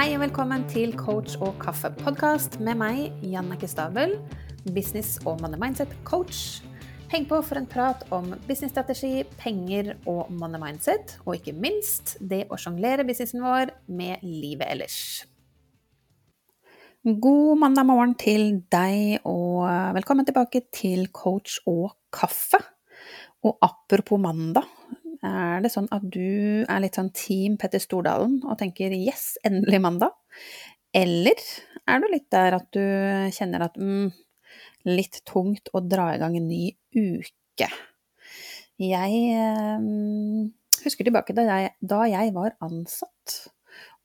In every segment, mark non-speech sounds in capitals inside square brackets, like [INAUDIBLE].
Hei og velkommen til Coach og kaffe-podkast med meg, Jannike Stabel, business- og money mindset-coach. Heng på for en prat om businessstrategi, penger og money mindset, og ikke minst det å sjonglere businessen vår med livet ellers. God mandag morgen til deg, og velkommen tilbake til Coach og kaffe. Og apropos mandag, er det sånn at du er litt sånn Team Petter Stordalen og tenker 'yes, endelig mandag'? Eller er du litt der at du kjenner at mm, litt tungt å dra i gang en ny uke? Jeg eh, husker tilbake da jeg, da jeg var ansatt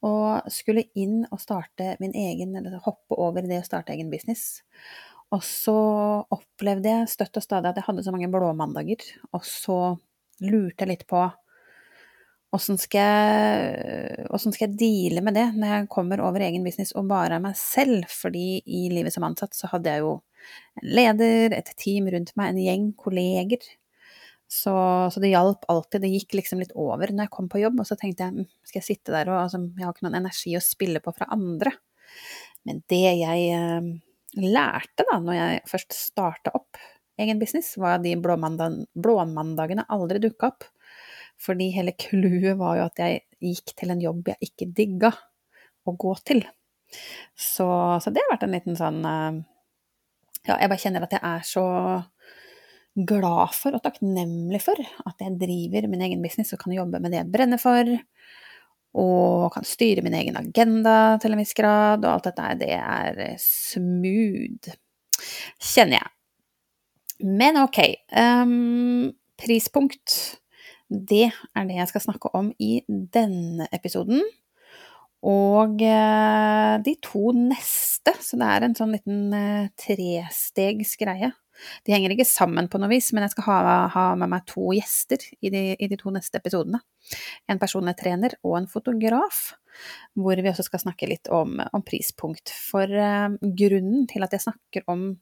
og skulle inn og starte min egen, eller hoppe over det å starte egen business. Og så opplevde jeg støtt og stadig at jeg hadde så mange blåmandager, og så lurte litt på åssen skal, skal, jeg deale med det når jeg kommer over egen business og bare er meg selv? Fordi i livet som ansatt så hadde jeg jo en leder, et team rundt meg, en gjeng kolleger. Så, så, det hjalp alltid. Det gikk liksom litt over når jeg kom på jobb. Og så tenkte jeg skal jeg sitte der og altså, Jeg har ikke noen energi å spille på fra andre. Men det jeg eh, lærte da når jeg først starta opp egen business, var de blåmandagene aldri dukka opp. Fordi hele clouet var jo at jeg gikk til en jobb jeg ikke digga å gå til. Så, så, det har vært en liten sånn eh, Ja, jeg bare kjenner at jeg er så glad for og takknemlig for at jeg driver min egen business og kan jobbe med det jeg brenner for. Og kan styre min egen agenda til en viss grad, og alt dette det er smooth, kjenner jeg. Men ok. Um, prispunkt. Det er det jeg skal snakke om i denne episoden. Og uh, de to neste, så det er en sånn liten uh, trestegs greie. De henger ikke sammen på noe vis, men jeg skal ha, ha med meg to gjester i de, i de, to neste episodene. En personlig trener og en fotograf, hvor vi også skal snakke litt om, om prispunkt. For uh, grunnen til at jeg snakker om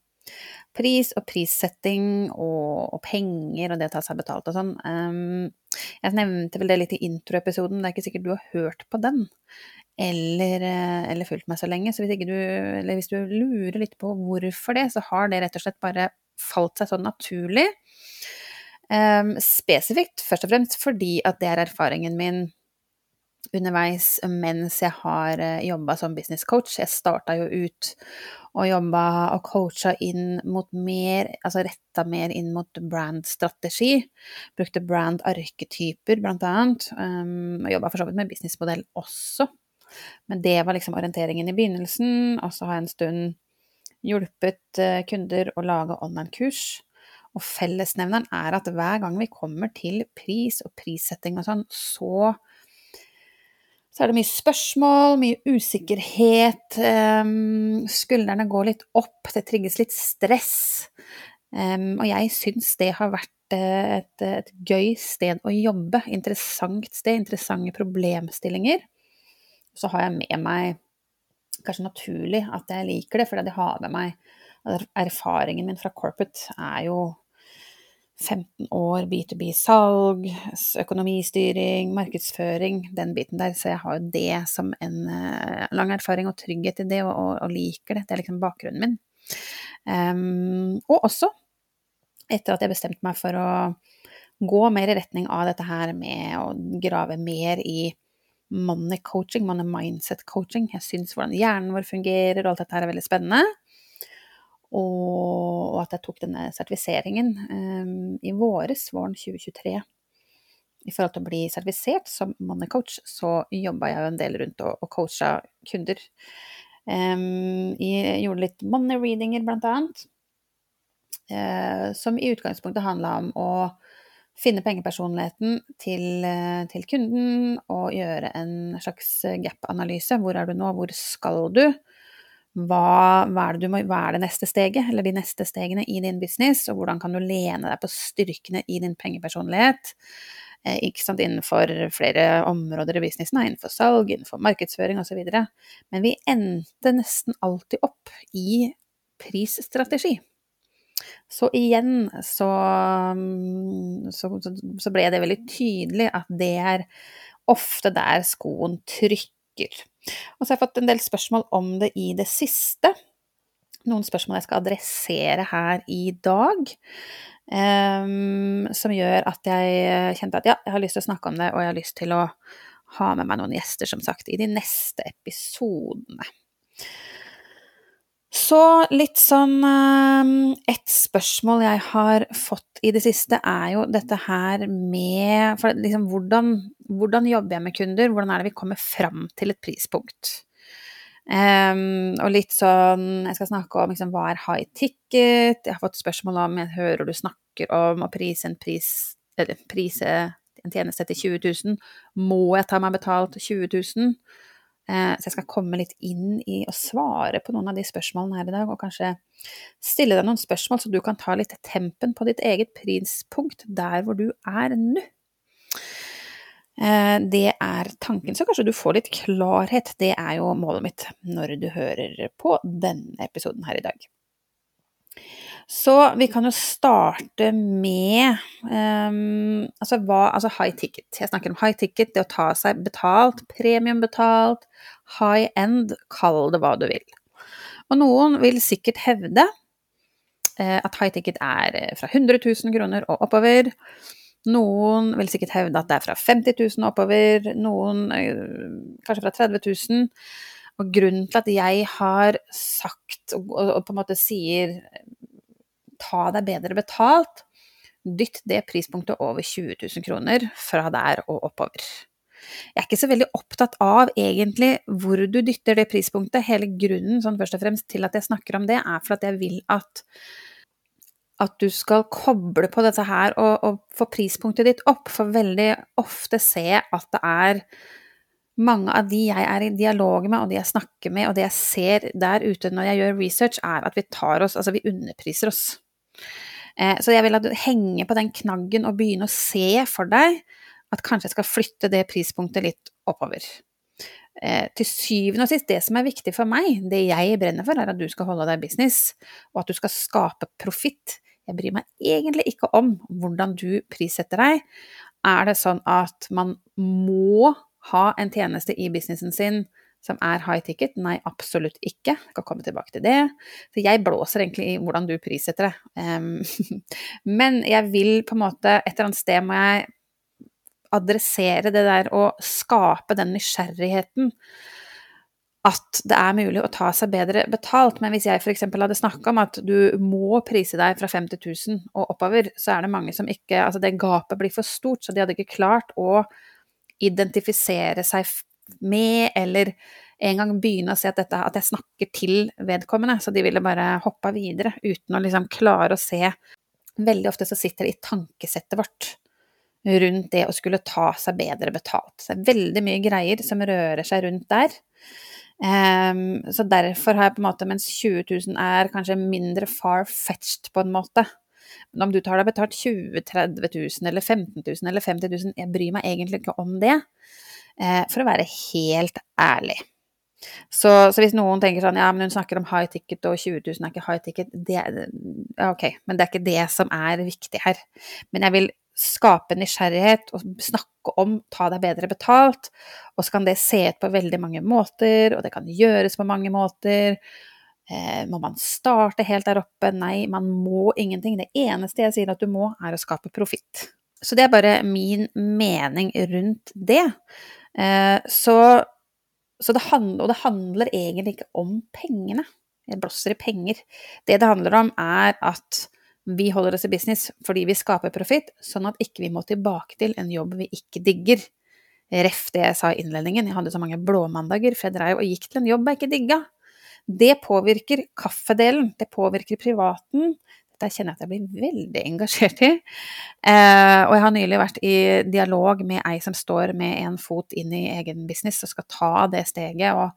pris og prissetting og, og, penger og det å ta seg betalt og sånn. Um, jeg nevnte vel det litt i introepisoden, det er ikke sikkert du har hørt på den. Eller, eh, eller fulgt meg så lenge. Så hvis, du, hvis du lurer litt på hvorfor det, så har det rett og slett bare falt seg sånn naturlig. Um, spesifikt først og fremst fordi at det er erfaringen min underveis mens jeg har eh, jobba som business coach. Jeg starta jo ut og jobba og coacha inn mot mer, altså retta mer inn mot brandstrategi. Brukte brand-arketyper, blant annet. Um, og jobba for så vidt med businessmodell også. Men det var liksom orienteringen i begynnelsen, og så har jeg en stund hjulpet uh, kunder å lage online-kurs. Og fellesnevneren er at hver gang vi kommer til pris og prissetting og sånn, så så er det mye spørsmål, mye usikkerhet. Um, skuldrene går litt opp, det trigges litt stress. Um, og jeg syns det har vært eh, et, et, gøy sted å jobbe. Interessant sted, interessante problemstillinger. Så har jeg med meg, kanskje naturlig at jeg liker det, fordi jeg har med meg Erfaringen min fra corporate er jo 15 år B2B-salg, økonomistyring, markedsføring, den biten der. Så jeg har jo det som en uh, lang erfaring og trygghet i det, og, og, liker det. Det er liksom bakgrunnen min. Um, og også, etter at jeg bestemte meg for å gå mer i retning av dette her med å grave mer i money coaching, money mindset coaching. Jeg syns hvordan hjernen vår fungerer, og alt dette her er veldig spennende og at jeg tok denne sertifiseringen um, i våres, våren 2023. I forhold til å bli sertifisert som mannecoach, så jobba jeg jo en del rundt og, og coacha kunder. Um, jeg gjorde litt money readinger, blant annet. Uh, som i utgangspunktet handla om å finne pengepersonligheten til, til kunden og gjøre en slags gap-analyse. Hvor er du nå, hvor skal du? Hva, hva, er må, hva, er det neste steget, eller de neste stegene i din business, og hvordan kan du lene deg på styrkene i din pengepersonlighet eh, ikke sant, innenfor flere områder i businessen, innenfor salg, innenfor markedsføring osv. Men vi endte nesten alltid opp i prisstrategi. Så igjen så, så, så ble det veldig tydelig at det er ofte der skoen trykker uker. Og så har jeg fått en del spørsmål om det i det siste. Noen spørsmål jeg skal adressere her i dag. Um, som gjør at jeg kjente at ja, jeg har lyst til å snakke om det, og jeg har lyst til å ha med meg noen gjester, som sagt, i de neste episodene. Så litt sånn ehm, Et spørsmål jeg har fått i det siste, er jo dette her med For liksom, hvordan, hvordan jobber jeg med kunder? Hvordan er det vi kommer fram til et prispunkt? Um, og litt sånn Jeg skal snakke om liksom, hva er high ticket? Jeg har fått spørsmål om Jeg hører du snakker om å prise en pris Eller prise en tjeneste til 20 000. Må jeg ta meg betalt 20 000? Eh, så jeg skal komme litt inn i å svare på noen av de spørsmålene her i dag, og kanskje stille deg noen spørsmål, så du kan ta litt tempen på ditt eget prispunkt der hvor du er nå. Eh, det er tanken, så kanskje du får litt klarhet. Det er jo målet mitt når du hører på denne episoden her i dag. Så vi kan jo starte med um, altså, hva, altså high ticket. Jeg snakker om high ticket, det å ta seg betalt, premiumbetalt, high end, kall det hva du vil. Og noen vil sikkert hevde uh, at high ticket er eh, fra 100 000 kroner og oppover. Noen vil sikkert hevde at det er fra 50 000 og oppover, noen uh, kanskje fra 30 000. Og grunnen til at jeg har sagt, og, og, på en måte sier ta deg bedre betalt, dytt det prispunktet over 20 000 kroner fra der og oppover. Jeg er ikke så veldig opptatt av egentlig hvor du dytter det prispunktet. Hele grunnen sånn først og fremst til at jeg snakker om det, er for at jeg vil at, at du skal koble på dette her og, og få prispunktet ditt opp. For veldig ofte ser jeg at det er mange av de jeg er i dialog med, og de jeg snakker med, og det jeg ser der ute når jeg gjør research, er at vi tar oss Altså, vi underpriser oss. Eh, så jeg vil at du henger på den knaggen og begynner å se for deg at kanskje jeg skal flytte det prispunktet litt oppover. Eh, til syvende og sist, det som er viktig for meg, det jeg brenner for, er at du skal holde deg business, og at du skal skape profitt. Jeg bryr meg egentlig ikke om hvordan du prissetter deg. Er det sånn at man må ha en tjeneste i businessen sin som er high ticket? Nei, absolutt ikke. Jeg kan komme tilbake til det. Så jeg blåser egentlig i hvordan du prissetter det. Um, [LAUGHS] men jeg vil på en måte Et eller annet sted må jeg adressere det der å skape den nysgjerrigheten. At det er mulig å ta seg bedre betalt. Men hvis jeg f.eks. hadde snakka om at du må prise deg fra 50 000 og oppover, så er det mange som ikke Altså det gapet blir for stort, så de hadde ikke klart å identifisere seg med, eller en gang begynne å si at, dette, at jeg snakker til vedkommende. Så de ville bare hoppa videre uten å liksom klare å se Veldig ofte så sitter det i tankesettet vårt rundt det å skulle ta seg bedre betalt. Så det er veldig mye greier som rører seg rundt der. Um, så derfor har jeg på en måte, mens 20 000 er kanskje mindre far-fetched på en måte, men om du tar deg betalt 20 000, 30 000 eller 15 000 eller 50 000, jeg bryr meg egentlig ikke om det. Eh, for å være helt ærlig. Så, så, hvis noen tenker sånn ja, men hun snakker om high ticket og 20 000 er ikke high ticket, det, er ok, men det er ikke det som er viktig her. Men jeg vil skape nysgjerrighet og snakke om ta deg bedre betalt, og så kan det se ut på veldig mange måter, og det kan gjøres på mange måter. Eh, må man starte helt der oppe? Nei, man må ingenting. Det eneste jeg sier at du må, er å skape profitt. Så det er bare min mening rundt det. Eh, så, så det handler, og det handler egentlig ikke om pengene. Jeg blåser i penger. Det det handler om, er at vi holder oss i business fordi vi skaper profitt, sånn at ikke vi må tilbake til en jobb vi ikke digger. Ref det jeg sa i innledningen, jeg hadde så mange blåmandager, for jeg dreiv og gikk til en jobb jeg ikke digga. Det påvirker kaffedelen, det påvirker privaten, dette kjenner jeg at jeg blir veldig engasjert i. Eh, og jeg har nylig vært i dialog med ei som står med en fot inn i egen business og skal ta det steget. Og,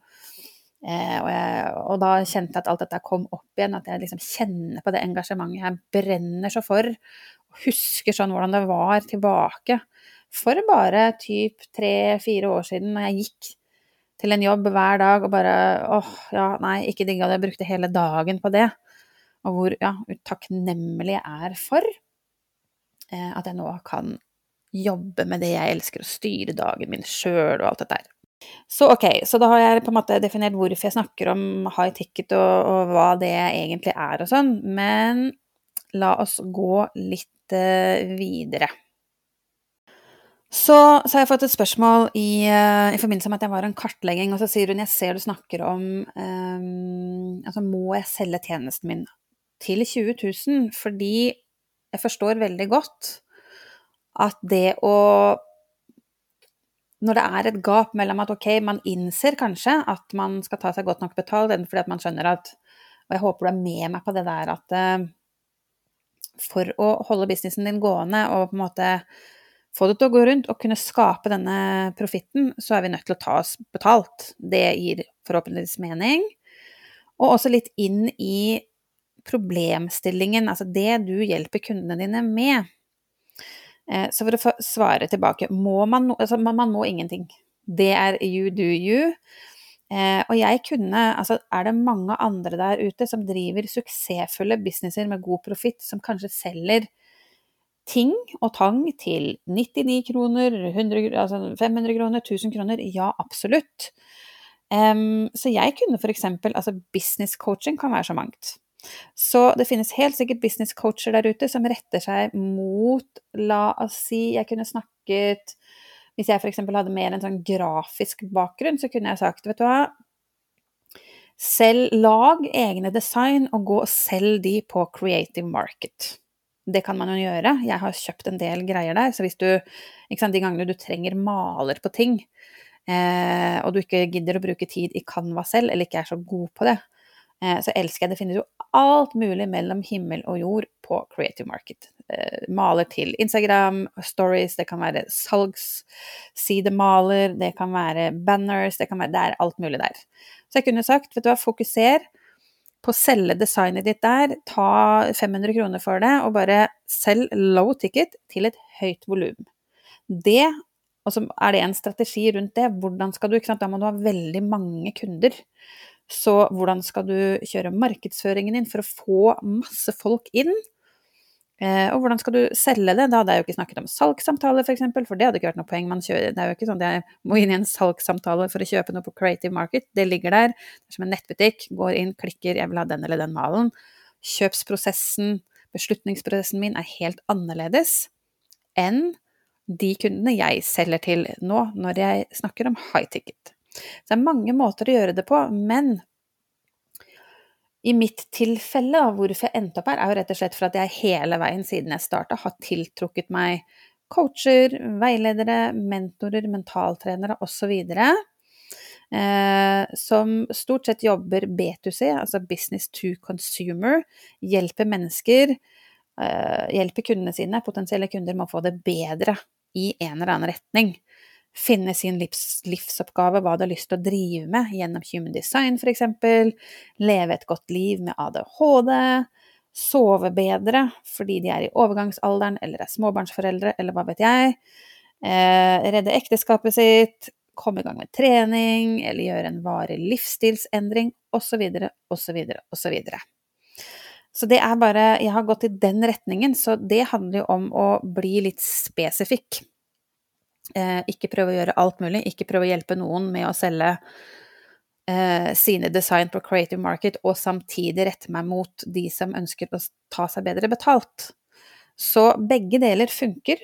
eh, og, jeg, og da kjente jeg at alt dette kom opp igjen, at jeg liksom kjenner på det engasjementet jeg brenner så for. Og husker sånn hvordan det var tilbake for bare typ tre-fire år siden, når jeg gikk til en jobb hver dag og bare åh, ja, nei, ikke digga det, jeg brukte hele dagen på det og hvor ja, takknemlig jeg er for eh, at jeg nå kan jobbe med det jeg elsker, og styre dagen min sjøl og alt dette her. Så ok, så da har jeg på en måte definert hvorfor jeg snakker om high ticket og, og hva det egentlig er og sånn, men la oss gå litt uh, videre. Så, så, har jeg fått et spørsmål i, uh, i, forbindelse med at jeg var en kartlegging, og så sier hun jeg ser du snakker om um, altså må jeg selge tjenesten min til 20 000? Fordi jeg forstår veldig godt at det å når det er et gap mellom at ok, man innser kanskje at man skal ta seg godt nok betalt, enten fordi at man skjønner at Og jeg håper du er med meg på det der at uh, for å holde businessen din gående og på en måte få det til å gå rundt og kunne skape denne profitten, så er vi nødt til å ta oss betalt. Det gir forhåpentligvis mening. Og også litt inn i problemstillingen, altså det du hjelper kundene dine med. Eh, så for å svare tilbake må man, altså man må ingenting. Det er you do you. Eh, og jeg kunne Altså, er det mange andre der ute som driver suksessfulle businesser med god profitt, som kanskje selger ting og tang til 99 kroner, 100, altså 500 kroner, 1000 kroner? Ja, absolutt. Um, så jeg kunne eksempel Altså, business coaching kan være så mangt. Så det finnes helt sikkert business coacher der ute som retter seg mot La oss si jeg kunne snakket Hvis jeg f.eks. hadde mer en sånn grafisk bakgrunn, så kunne jeg sagt, vet du hva Selv lag egne design og gå og selg de på Creative Market. Det kan man jo gjøre. Jeg har kjøpt en del greier der. Så hvis du sant, De gangene du trenger maler på ting, eh, og du ikke gidder å bruke tid i Canva selv, eller ikke er så god på det, så elsker jeg Det finnes jo alt mulig mellom himmel og jord på Creative Market. Eh, maler til Instagram, stories, det kan være salgssidemaler, det kan være banners, det kan være Det er alt mulig der. Så jeg kunne sagt, vet du hva, fokuser på å selge designet ditt der, ta 500 kroner for det, og bare selg low ticket til et høyt volum. Det, og så er det en strategi rundt det, hvordan skal du, ikke sant, da må du ha veldig mange kunder. Så hvordan skal du kjøre markedsføringen din for å få masse folk inn? Eh, og hvordan skal du selge det? Da hadde jeg jo ikke snakket om salgssamtale, f.eks., for, eksempel, for det hadde ikke vært noe poeng. Man kjører, det er jo ikke sånn at jeg må inn i en salgssamtale for å kjøpe noe på Creative Market. Det ligger der. Det er som en nettbutikk. Går inn, klikker 'jeg vil ha den eller den malen'. Kjøpsprosessen, beslutningsprosessen min er helt annerledes enn de kundene jeg selger til nå, når jeg snakker om high ticket. Så det er mange måter å gjøre det på, men i mitt tilfelle, hvorfor jeg endte opp her, er jo rett og slett for at jeg hele veien siden jeg starta, har tiltrukket meg coacher, veiledere, mentorer, mentaltrenere osv. Eh, som stort sett jobber B2C, altså business to consumer. Hjelper mennesker, eh, hjelper kundene sine, potensielle kunder, med å få det bedre i en eller annen retning finne sin livs, livsoppgave, hva du har lyst til å drive med gjennom human design f.eks., leve et godt liv med ADHD, sove bedre fordi de er i overgangsalderen eller er småbarnsforeldre eller hva vet jeg, eh, redde ekteskapet sitt, komme i gang med trening eller gjøre en varig livsstilsendring osv., osv., osv. Så det er bare Jeg har gått i den retningen, så det handler jo om å bli litt spesifikk. Eh, ikke prøve å gjøre alt mulig, ikke prøve å hjelpe noen med å selge eh, sine design på Creative Market, og samtidig rette meg mot de som ønsker å ta seg bedre betalt. Så begge deler funker,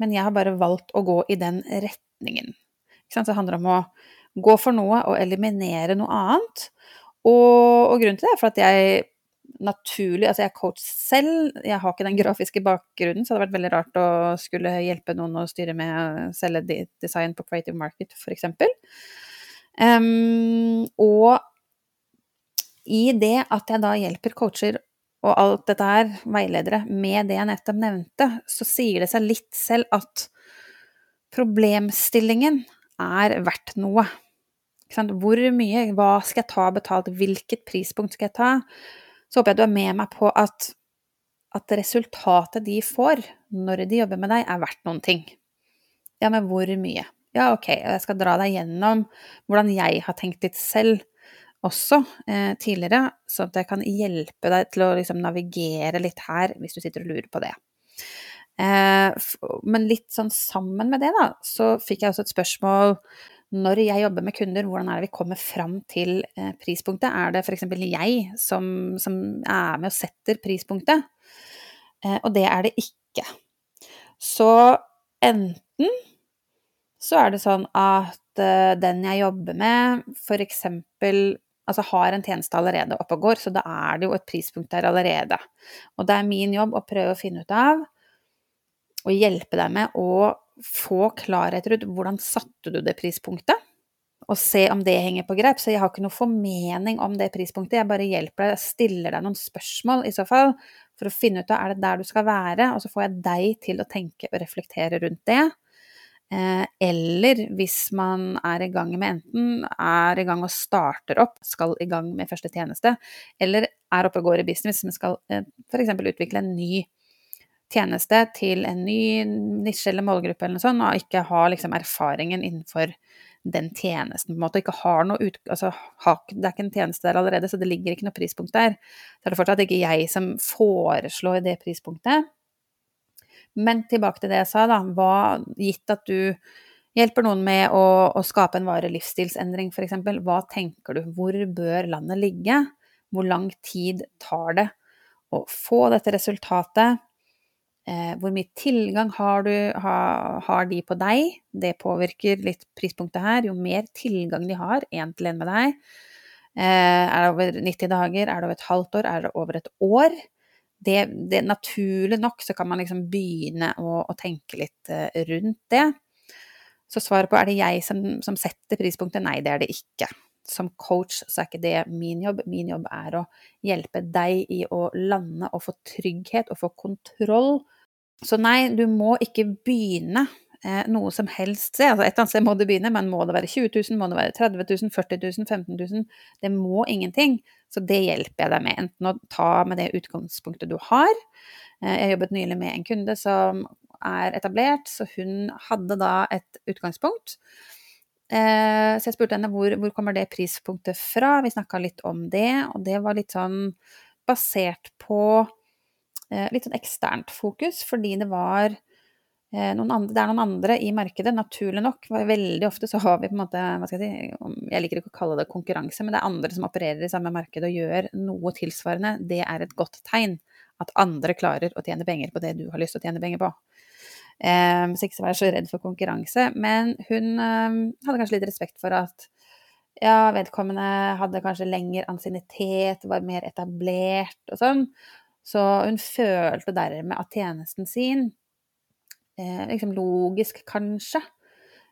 men jeg har bare valgt å gå i den retningen. Så det handler om å gå for noe og eliminere noe annet. Og, og grunnen til det er for at jeg naturlig Altså, jeg er coach selv, jeg har ikke den grafiske bakgrunnen, så det hadde vært veldig rart å skulle hjelpe noen å styre med å selge design på Creative Market, f.eks. Um, og i det at jeg da hjelper coacher og alt dette her, veiledere, med det jeg nettopp nevnte, så sier det seg litt selv at problemstillingen er verdt noe. Hvor mye, hva skal jeg ta betalt, hvilket prispunkt skal jeg ta? Så håper jeg du er med meg på at, at resultatet de får når de jobber med deg, er verdt noen ting. Ja, men hvor mye? Ja, ok, jeg skal dra deg gjennom hvordan jeg har tenkt litt selv også eh, tidligere, sånn at jeg kan hjelpe deg til å liksom navigere litt her, hvis du sitter og lurer på det. Eh, men litt sånn sammen med det, da, så fikk jeg også et spørsmål når jeg jobber med kunder, hvordan er det vi kommer fram til eh, prispunktet? Er det f.eks. jeg som, som, er med og setter prispunktet? Eh, og det er det ikke. Så enten så er det sånn at eh, den jeg jobber med, f.eks. Altså har en tjeneste allerede oppe og går, så da er det jo et prispunkt der allerede. Og det er min jobb å prøve å finne ut av og hjelpe deg med å få klarhet rundt hvordan satte du det prispunktet, og se om det henger på greip. Så jeg har ikke noe formening om det prispunktet, jeg bare hjelper deg, stiller deg noen spørsmål i så fall, for å finne ut av er det der du skal være, og så får jeg deg til å tenke og reflektere rundt det. Eh, eller hvis man er i gang med enten er i gang og starter opp, skal i gang med første tjeneste, eller er oppe og går i business, men skal eh, f.eks. utvikle en ny tjeneste til en ny nisje eller målgruppe eller noe sånt, og ikke har liksom erfaringen innenfor den tjenesten, på en måte, ikke har noe ut... Altså, det er ikke en tjeneste der allerede, så det ligger ikke noe prispunkt der. Så er det fortsatt ikke jeg som foreslår det prispunktet. Men tilbake til det jeg sa, da. Hva, gitt at du hjelper noen med å, å skape en varig livsstilsendring, f.eks., hva tenker du? Hvor bør landet ligge? Hvor lang tid tar det å få dette resultatet? Eh, hvor mye tilgang har, du, ha, har, de på deg? Det påvirker litt prispunktet her. Jo mer tilgang de har én til én med deg, eh, er det over 90 dager, er det over et halvt år, er det over et år? Det, det Naturlig nok så kan man liksom begynne å, å tenke litt eh, rundt det. Så svaret på er det jeg som, som setter prispunktet? Nei, det er det ikke som coach så er ikke det min jobb. Min jobb er å hjelpe deg i å lande og få trygghet og få kontroll. Så nei, du må ikke begynne eh, noe som helst sted. Altså et eller annet sted må du begynne, men må det være 20 000, må det være 30 000, 40 000, 15 000? Det må ingenting. Så det hjelper jeg deg med. Enten å ta med det utgangspunktet du har. Eh, jeg jobbet nylig med en kunde som er etablert, så hun hadde da et utgangspunkt. Eh, så jeg spurte henne hvor, hvor kommer det prispunktet fra. Vi snakka litt om det, og det var litt sånn basert på litt sånn eksternt fokus, fordi det var eh, andre, det er noen andre i markedet, naturlig nok. Veldig ofte så har vi på en måte hva skal Jeg si, jeg liker ikke å kalle det konkurranse, men det er andre som opererer i samme marked og gjør noe tilsvarende. Det er et godt tegn. At andre klarer å tjene penger på det du har lyst til å tjene penger på. Um, så ikke så være så redd for konkurranse. Men hun um, hadde kanskje litt respekt for at ja, vedkommende hadde kanskje lengre ansiennitet, var mer etablert og sånn. Så hun følte dermed at tjenesten sin, eh, liksom logisk kanskje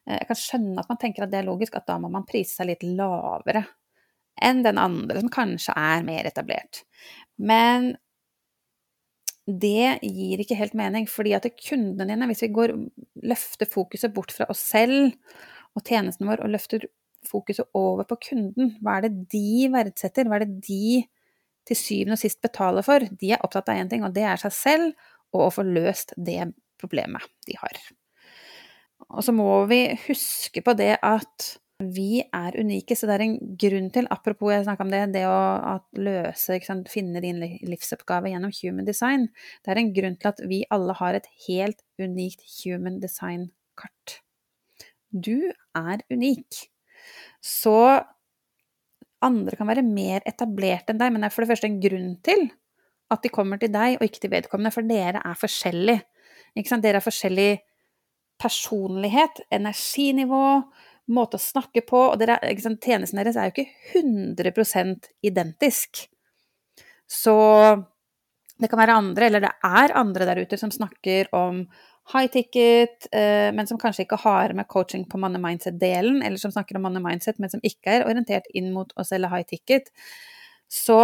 eh, Jeg kan skjønne at man tenker at det er logisk, at da må man prise seg litt lavere enn den andre, som kanskje er mer etablert. Men det gir ikke helt mening, fordi at kundene dine, hvis vi går, løfter fokuset bort fra oss selv og tjenesten vår, og løfter fokuset over på kunden, hva er det de verdsetter, hva er det de til syvende og sist betaler for? De er opptatt av én ting, og det er seg selv, og å få løst det problemet de har. Og så må vi huske på det at vi er unike, så det er en grunn til, apropos jeg snakka om det, det å løse, sant, finne din livsoppgave gjennom human design, det er en grunn til at vi alle har et helt unikt human design-kart. Du er unik. Så andre kan være mer etablert enn deg, men det er for det første en grunn til at de kommer til deg og ikke til vedkommende, for dere er forskjellige. Dere har forskjellig personlighet, energinivå, måte å snakke på, og dere, tjenesten deres er jo ikke 100 identisk. Så det kan være andre, eller det er andre der ute som snakker om high ticket, eh, men som kanskje ikke har med coaching på money mindset-delen, eller som snakker om money mindset, men som ikke er orientert inn mot å selge high ticket. Så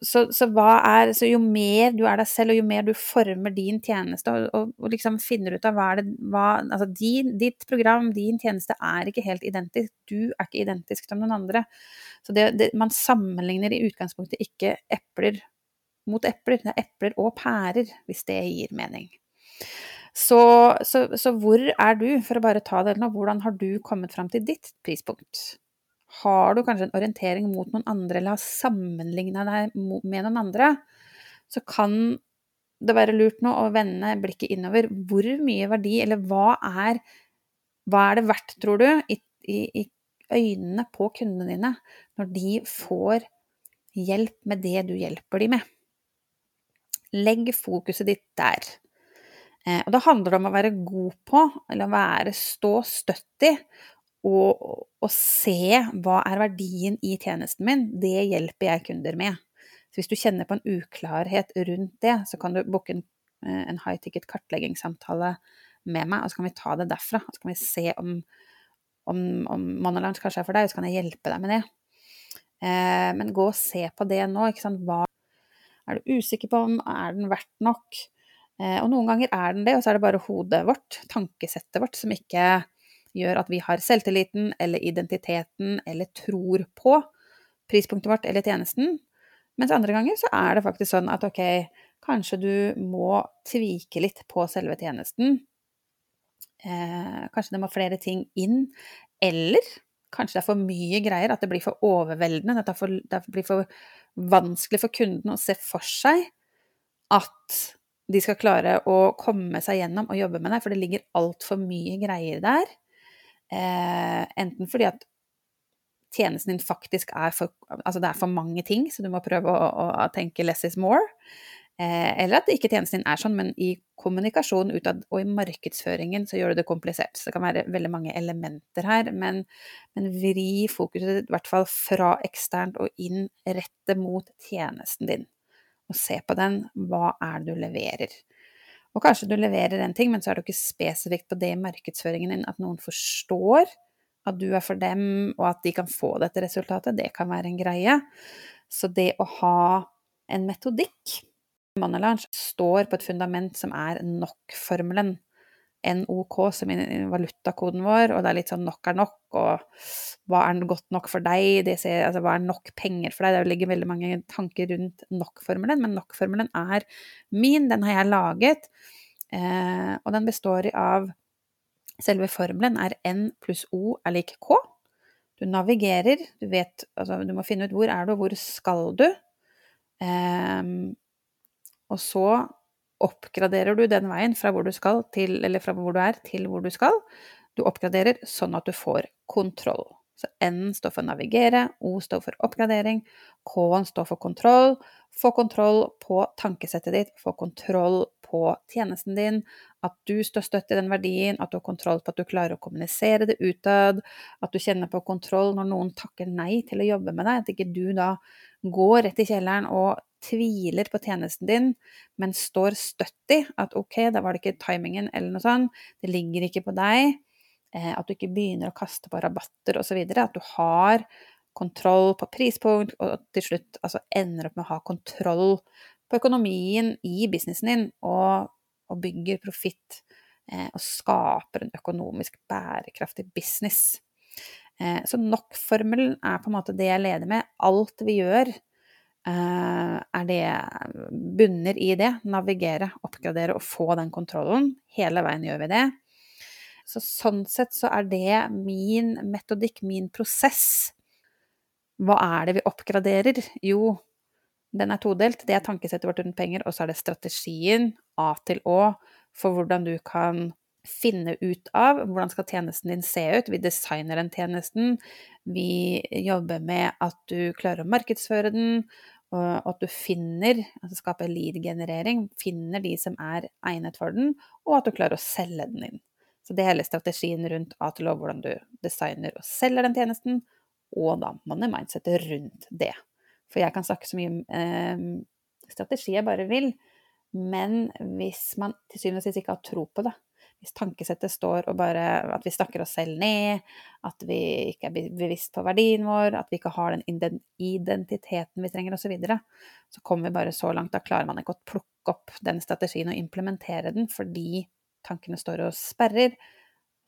så, så, er, så, jo mer du er deg selv, og jo mer du former din tjeneste, og, og, og liksom finner ut av hva er det hva, Altså din, ditt program, din tjeneste, er ikke helt identisk. Du er ikke identisk som noen andre. Så det, det, man sammenligner i utgangspunktet ikke epler mot epler. Det er epler og pærer, hvis det gir mening. Så, så hvor er du, for å bare ta det nå, hvordan har du kommet fram til ditt prispunkt? har du kanskje en orientering mot noen andre, eller har sammenligna deg med noen andre, så kan det være lurt nå å vende blikket innover. Hvor mye verdi, eller hva er, hva er det verdt, tror du, i, i, i øynene på kundene dine når de får hjelp med det du hjelper dem med. Legg fokuset ditt der. Eh, og da handler det om å være god på, eller være stå støtt i, og, og, se hva er verdien i tjenesten min. Det hjelper jeg kunder med. Så hvis du kjenner på en uklarhet rundt det, så kan du booke en, eh, en high ticket kartleggingssamtale med meg, og så kan vi ta det derfra. Og så kan vi se om, om, om Monolands kanskje er for deg, og så kan jeg hjelpe deg med det. Eh, men gå og se på det nå. Ikke sant? Hva er du usikker på om er den verdt nok? Eh, og noen ganger er den det, og så er det bare hodet vårt, tankesettet vårt, som ikke gjør at vi har selvtilliten eller identiteten eller tror på prispunktet vårt eller tjenesten. Mens andre ganger så er det faktisk sånn at ok, kanskje du må tvike litt på selve tjenesten. Eh, kanskje det må flere ting inn. Eller kanskje det er for mye greier, at det blir for overveldende. At det, for, det blir for vanskelig for kunden å se for seg at de skal klare å komme seg gjennom og jobbe med deg, for det ligger altfor mye greier der. Eh, enten fordi at tjenesten din faktisk er for Altså det er for mange ting, så du må prøve å, å, å tenke 'less is more'. Eh, eller at ikke tjenesten din er sånn, men i kommunikasjon utad og i markedsføringen så gjør du det komplisert. Så det kan være veldig mange elementer her, men, men vri fokuset i hvert fall fra eksternt og inn rette mot tjenesten din. Og se på den. Hva er det du leverer? Og kanskje du leverer en ting, men så er du ikke spesifikt på det i markedsføringen din at noen forstår at du er for dem, og at de kan få dette resultatet. Det kan være en greie. Så det å ha en metodikk Money Launch står på et fundament som er NOK-formelen. NOK som er valutakoden vår, og det er litt sånn nok er nok, og hva er godt nok for deg, ser, altså hva er nok penger for deg, det ligger veldig mange tanker rundt NOK-formelen, men NOK-formelen er min, den har jeg laget, eh, og den består av Selve formelen er N pluss O er lik K. Du navigerer, du vet Altså, du må finne ut hvor er du, og hvor skal du. Eh, og så oppgraderer du den veien fra hvor du til, fra hvor du er, til hvor du skal. Du oppgraderer sånn at du får kontroll. Så N står for navigere, O står for oppgradering, K-en står for kontroll. Få kontroll på tankesettet ditt, få kontroll på tjenesten din, at du står støtt i den verdien, at du har kontroll på at du klarer å kommunisere det utad, at du kjenner på kontroll når noen takker nei til å jobbe med deg, at ikke du da går rett i kjelleren og tviler på tjenesten din, men står støtt i at ok, da var det ikke timingen eller noe sånt, det ligger ikke på deg, eh, at du ikke begynner å kaste på rabatter osv., at du har kontroll på prispunkt, og til slutt altså ender opp med å ha kontroll på økonomien i businessen din, og, og bygger profitt eh, og skaper en økonomisk bærekraftig business. Eh, så nok-formelen er på en måte det jeg leder med. Alt vi gjør, Eh, er det bunner i det. Navigere, oppgradere og få den kontrollen. Hele veien gjør vi det. Så sånn sett så er det min metodikk, min prosess. Hva er det vi oppgraderer? Jo, den er todelt. Det er tankesettet vårt rundt penger, og så er det strategien, A til Å, for hvordan du kan finne ut av hvordan skal tjenesten din se ut. Vi designer den tjenesten. Vi jobber med at du klarer å markedsføre den, og at du finner, altså skaper lead-generering, finner de som er egnet for den, og at du klarer å selge den inn. Så det er hele strategien rundt A til Å, hvordan du designer og selger den tjenesten, og da money mindsetet rundt det. For jeg kan snakke så mye eh, strategi jeg bare vil, men hvis man til syvende og sist ikke har tro på det, hvis tankesettet står og bare At vi snakker oss selv ned, at vi ikke er bevisst på verdien vår, at vi ikke har den identiteten vi trenger, osv., så, så kommer vi bare så langt. Da klarer man ikke å plukke opp den strategien og implementere den fordi tankene står og sperrer.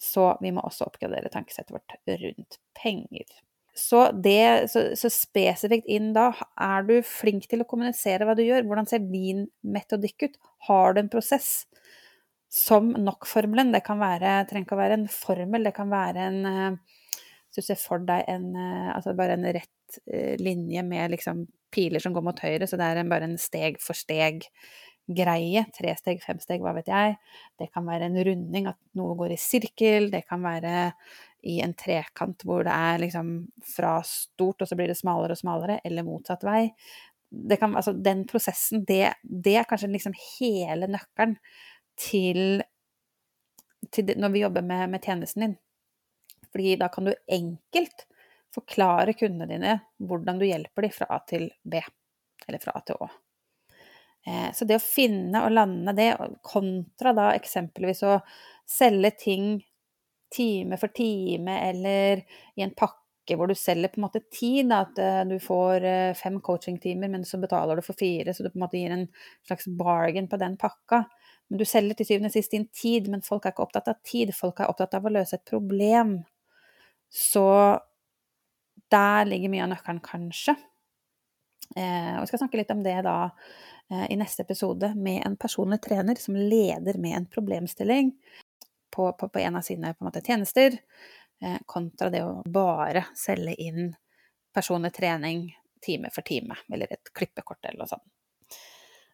Så vi må også oppgradere tankesettet vårt rundt penger. Så, det, så, så, spesifikt inn da, er du flink til å kommunisere hva du gjør? Hvordan ser din metodikk ut? Har du en prosess? som nok-formelen. Det kan være, trenger ikke å være en formel, det kan være en Hvis du ser for deg en Altså bare en rett eh, linje med liksom piler som går mot høyre, så det er en, bare en steg for steg-greie. Tre steg, fem steg, hva vet jeg. Det kan være en runding, at noe går i sirkel. Det kan være i en trekant hvor det er liksom fra stort, og så blir det smalere og smalere, eller motsatt vei. Kan, altså den prosessen, det, det, er kanskje liksom hele nøkkelen til, til det, når vi jobber med, med, tjenesten din. Fordi da kan du enkelt forklare kundene dine hvordan du hjelper dem fra A til B, eller fra A til Å. Eh, så det å finne og lande det, kontra da eksempelvis å selge ting time for time eller i en pakke hvor du selger på en måte tid, at eh, du får eh, fem coachingtimer, men så betaler du for fire, så du på en måte gir en slags bargain på den pakka. Men du selger til syvende og sist din tid, men folk er ikke opptatt av tid, folk er opptatt av å løse et problem. Så der ligger mye av nøkkelen, kanskje. Eh, og vi skal snakke litt om det da eh, i neste episode med en personlig trener som leder med en problemstilling på, på, på en av sine en måte, tjenester, eh, kontra det å bare selge inn personlig trening time for time, eller et klippekort eller noe sånt.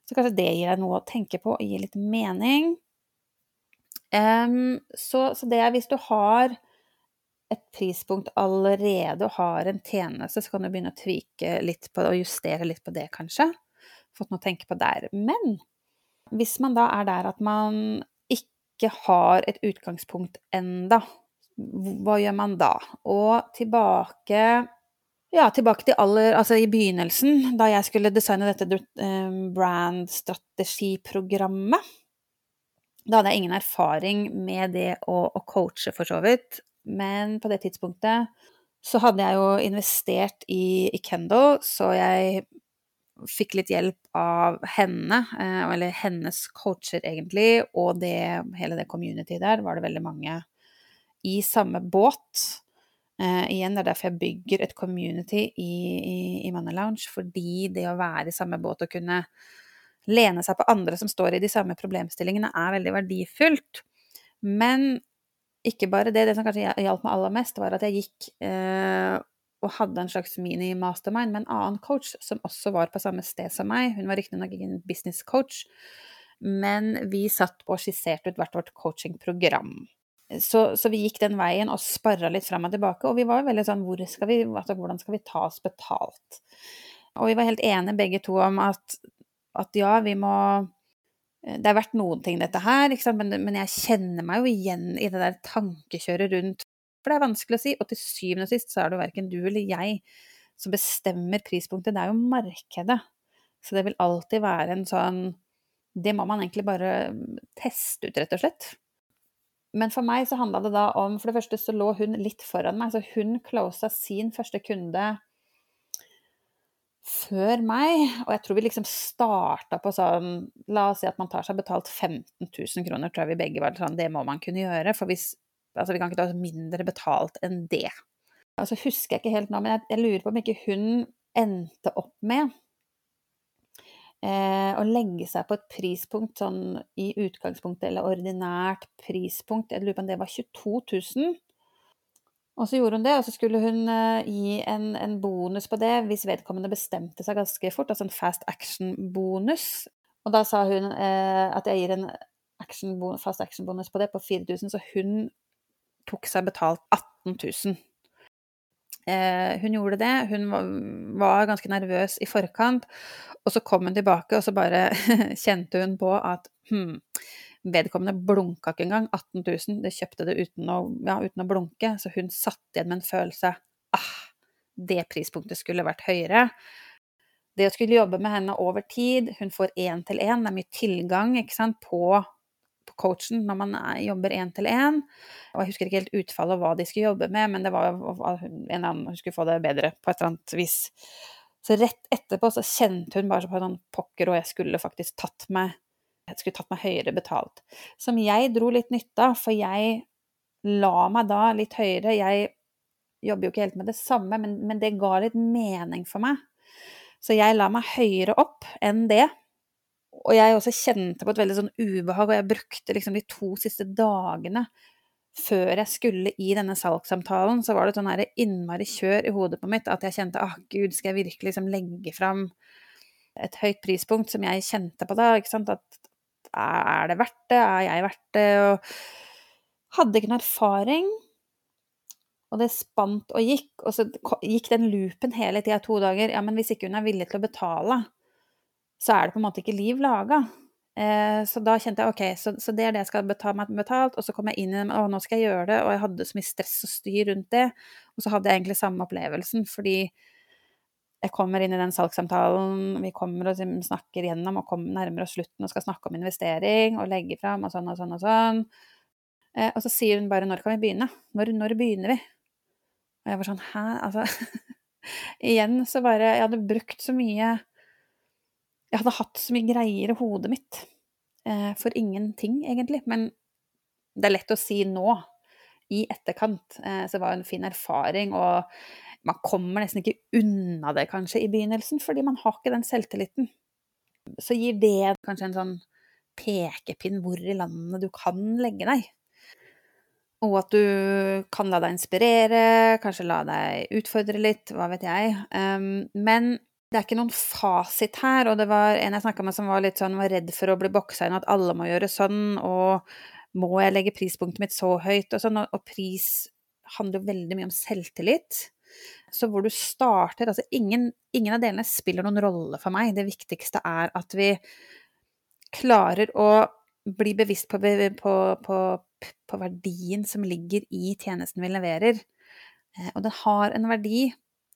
Så kanskje det gir deg noe å tenke på og gir litt mening. Um, så, så, det er hvis du har et prispunkt allerede og har en tjeneste, så kan du begynne å tvike litt på det og justere litt på det, kanskje. Fått noe å tenke på der. Men hvis man da er der at man ikke har et utgangspunkt enda, hva gjør man da? Og tilbake ja, tilbake til aller Altså i begynnelsen, da jeg skulle designe dette brandstrategiprogrammet, brand-strategiprogrammet. Da hadde jeg ingen erfaring med det å, å coache, for så vidt. Men på det tidspunktet så hadde jeg jo investert i, i Kendo, så jeg fikk litt hjelp av henne, eh, eller hennes coacher egentlig, og det, hele det communityet der var det veldig mange i samme båt. Uh, igjen, det er derfor jeg bygger et community i, i, i Money Lounge, fordi det å være i samme båt og kunne lene seg på andre som står i de samme problemstillingene, er veldig verdifullt. Men ikke bare det. Det som kanskje hjalp meg aller mest, var at jeg gikk uh, og hadde en slags mini-mastermind med en annen coach som også var på samme sted som meg. Hun var riktignok ikke en business coach, men vi satt og skisserte ut hvert vårt coachingprogram. Så, så, vi gikk den veien og sparra litt fram og tilbake, og vi var veldig sånn skal vi, altså, hvordan skal vi ta oss betalt? Og vi var helt enige begge to om at, at ja, vi må Det er verdt noen ting, dette her, men, men jeg kjenner meg jo igjen i det der tankekjøret rundt for det er vanskelig å si, og til syvende og sist så er det jo verken du eller jeg som bestemmer prispunktet, det er jo markedet. Så det vil alltid være en sånn Det må man egentlig bare teste ut, rett og slett. Men for meg så handla det da om For det første så lå hun litt foran meg. Så hun closa sin første kunde før meg. Og jeg tror vi liksom starta på sånn La oss si at man tar seg betalt 15 000 kroner, tror jeg vi begge var sånn Det må man kunne gjøre. For hvis Altså, vi kan ikke ta mindre betalt enn det. Altså, husker jeg ikke helt nå, men jeg, jeg lurer på om ikke hun endte opp med eh, å legge seg på et prispunkt sånn i utgangspunktet, eller ordinært prispunkt. Jeg lurer på om det var 22 000. Og så gjorde hun det, og så skulle hun uh, gi en, en, bonus på det hvis vedkommende bestemte seg ganske fort, altså en fast action-bonus. Og da sa hun eh, at jeg gir en action fast action-bonus på det på 4000, så hun tok seg betalt 18 000. Eh, hun gjorde det, hun var ganske nervøs i forkant, og så kom hun tilbake, og så bare [LAUGHS] kjente hun på at hm, vedkommende blunka ikke engang. 18 000, det kjøpte det uten å, ja, uten å blunke, så hun satt igjen med en følelse ah, det prispunktet skulle vært høyere. Det å skulle jobbe med henne over tid, hun får én til én, det er mye tilgang sant, på coachen når man jobber én til én. Og jeg husker ikke helt utfallet hva de skulle jobbe med, men det var en eller annen hun skulle få det bedre på et eller annet vis. Så rett etterpå så kjente hun bare på sånn pokker, og jeg skulle faktisk tatt meg jeg skulle tatt meg høyere betalt. Som jeg dro litt nytte av, for jeg la meg da litt høyere. Jeg jobber jo ikke helt med det samme, men, men det ga litt mening for meg. Så jeg la meg høyere opp enn det, og jeg også kjente på et veldig sånn ubehag, og jeg brukte liksom de to siste dagene før jeg skulle i denne salgssamtalen, så var det sånn innmari kjør i hodet på mitt at jeg kjente ah, gud, skal jeg virkelig liksom legge fram et høyt prispunkt som jeg kjente på da, ikke sant, at er det verdt det, er jeg verdt det, og hadde ikke noe erfaring. Og det spant og gikk, og så gikk den loopen hele tida to dager. Ja, men hvis ikke hun er villig til å betale, så er det på en måte ikke liv laga. Eh, så da kjente jeg ok, så, så, det er det jeg skal ta meg betalt. Og så kom jeg inn i det, og nå skal jeg gjøre det, og jeg hadde så mye stress og styr rundt det. Og så hadde jeg egentlig samme opplevelsen, fordi jeg kommer inn i den salgssamtalen, vi kommer og snakker gjennom og kommer nærmere slutten og skal snakke om investering og legge fram og sånn og sånn og sånn. Eh, og så sier hun bare 'når kan vi begynne'? Når, når begynner vi? Og jeg var sånn 'hæ', altså [LAUGHS] Igjen så bare Jeg hadde brukt så mye Jeg hadde hatt så mye greier i hodet mitt eh, for ingenting, egentlig. Men det er lett å si nå. I etterkant eh, så var det en fin erfaring, og man kommer nesten ikke unna det kanskje i begynnelsen, fordi man har ikke den selvtilliten. Så gir det kanskje en sånn pekepinn hvor i landet du kan legge deg. Og at du kan la deg inspirere, kanskje la deg utfordre litt, hva vet jeg. Um, men det er ikke noen fasit her, og det var en jeg snakka med som var litt sånn, var redd for å bli boksa inn, at alle må gjøre sånn, og må jeg legge prispunktet mitt så høyt, og sånn, og pris handler jo veldig mye om selvtillit. Så hvor du starter Altså ingen, ingen av delene spiller noen rolle for meg. Det viktigste er at vi klarer å bli bevisst på, på, på, på verdien som ligger i tjenesten vi leverer. Eh, og den har en verdi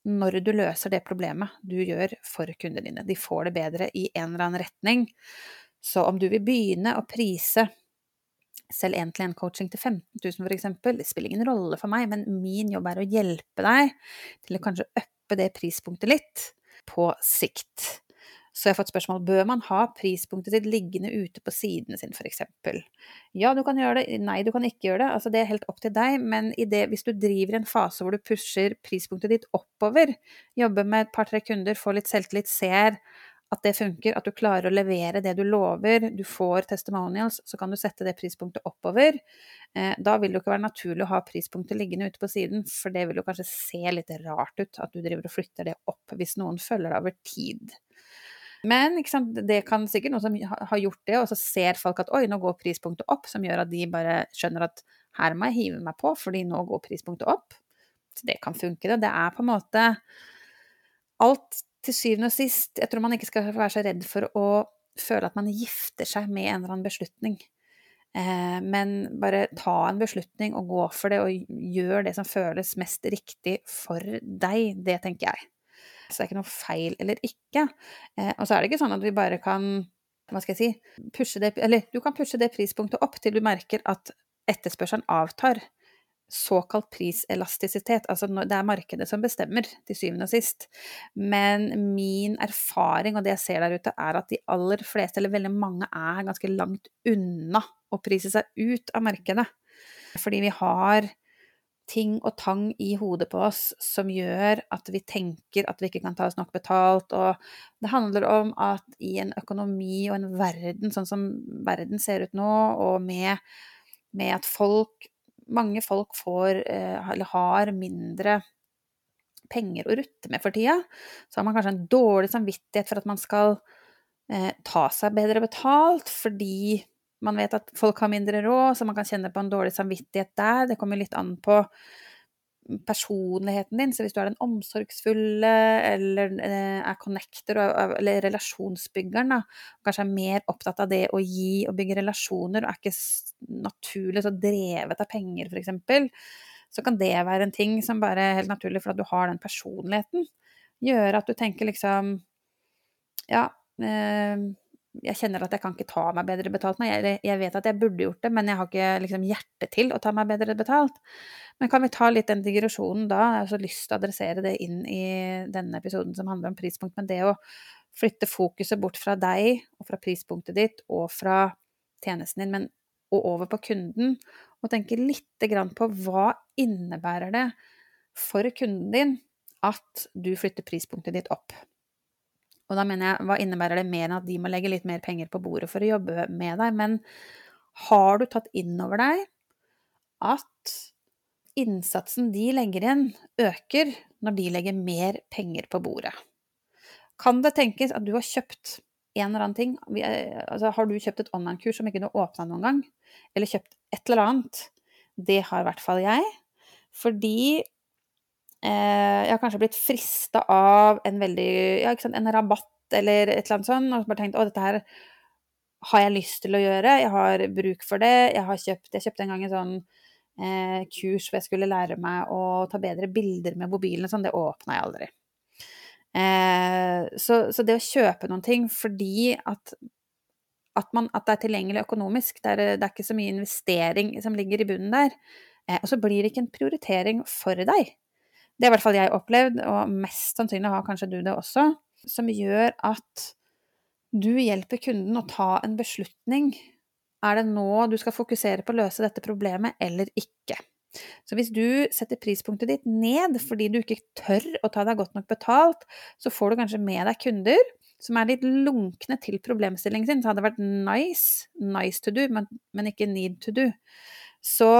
når du løser det problemet du gjør for kundene dine. De får det bedre i en eller annen retning. Så om du vil begynne å prise selv én-til-én-coaching til 15 000 f.eks., det spiller ingen rolle for meg, men min jobb er å hjelpe deg til å kanskje uppe det prispunktet litt på sikt. Så jeg har fått spørsmål bør man ha prispunktet sitt liggende ute på sidene sin, f.eks. Ja, du kan gjøre det, nei, du kan ikke gjøre det. Altså, det er helt opp til deg, men det, hvis du driver en fase hvor du pusher prispunktet ditt oppover, jobber med et par-tre kunder, får litt selvtillit, ser at det funker, at du klarer å levere det du lover, du får testimonials, så kan du sette det prispunktet oppover. Eh, da vil det jo ikke være naturlig å ha prispunktet liggende ute på siden, for det vil jo kanskje se litt rart ut at du driver og flytter det opp hvis noen følger det over tid. Men det kan sikkert noen som har gjort det, og så ser folk at oi, nå går prispunktet opp, som gjør at de bare skjønner at her må jeg hive meg på, fordi nå går prispunktet opp. Så det kan funke, det. Det er på en måte Alt til syvende og sist, jeg tror man ikke skal være så redd for å føle at man gifter seg med en eller annen beslutning. Eh, men bare ta en beslutning og gå for det, og gjør det som føles mest riktig for deg. Det tenker jeg. Så det er ikke noe feil eller ikke. Eh, og så er det ikke sånn at vi bare kan hva skal jeg si, pushe det, eller du kan pushe det prispunktet opp til du merker at etterspørselen avtar såkalt priselastisitet. Altså det er markedet som bestemmer, til syvende og sist. Men min erfaring og det jeg ser der ute, er at de aller fleste, eller veldig mange, er ganske langt unna å prise seg ut av markedet. Fordi vi har ting og tang i hodet på oss som gjør at vi tenker at vi ikke kan ta oss nok betalt. Og det handler om at i en økonomi og en verden sånn som verden ser ut nå, og med, med at folk mange folk får, eh, eller har, mindre penger å rutte med for tida. Så har man kanskje en dårlig samvittighet for at man skal eh, ta seg bedre betalt, fordi man vet at folk har mindre råd, så man kan kjenne på en dårlig samvittighet der. Det kommer litt an på personligheten din. Så hvis du er den omsorgsfulle eller eh, er connector eller relasjonsbyggeren, da, kanskje er mer opptatt av det å gi og bygge relasjoner, og er ikke naturlig så drevet av penger, f.eks., så kan det være en ting som bare er helt naturlig for at du har den personligheten. Gjøre at du tenker liksom Ja, eh, jeg kjenner at jeg kan ikke ta meg bedre betalt nå. Jeg, jeg, vet at jeg burde gjort det, men jeg har ikke liksom hjerte til å ta meg bedre betalt. Men kan vi ta litt den digresjonen da? Jeg har så lyst til å adressere det inn i denne episoden som handler om prispunkt. Men det å flytte fokuset bort fra deg og fra prispunktet ditt og fra tjenesten din, men og over på kunden, og tenke lite grann på hva innebærer det for kunden din at du flytter prispunktet ditt opp. Og da mener jeg, hva innebærer det mer enn at de må legge litt mer penger på bordet for å jobbe med deg? Men har du tatt inn over deg at innsatsen de legger igjen, øker når de legger mer penger på bordet? Kan det tenkes at du har kjøpt en eller annen ting altså Har du kjøpt et online-kurs som ikke du har åpna noen gang? Eller kjøpt et eller annet? Det har i hvert fall jeg. Fordi eh, jeg har kanskje blitt frista av en veldig Ja, sant, en rabatt eller et eller annet sånt, og bare tenkt å, dette her har jeg lyst til å gjøre, jeg har bruk for det. Jeg har kjøpt Jeg kjøpte en gang en sånn eh, kurs hvor jeg skulle lære meg å ta bedre bilder med mobilen og sånn, det åpna jeg aldri. Eh, så, så, det å kjøpe noen ting fordi at, at, man, at det er tilgjengelig økonomisk, det er, det er, ikke så mye investering som ligger i bunnen der, eh, og så blir det ikke en prioritering for deg. Det har i hvert fall jeg opplevd, og mest sannsynlig har kanskje du det også, som gjør at du hjelper kunden å ta en beslutning. Er det nå du skal fokusere på å løse dette problemet, eller ikke? Så hvis du setter prispunktet ditt ned fordi du ikke tør å ta deg godt nok betalt, så får du kanskje med deg kunder som er litt lunkne til problemstillingen sin. Så hadde det vært nice, nice to do, men, men ikke need to do. Så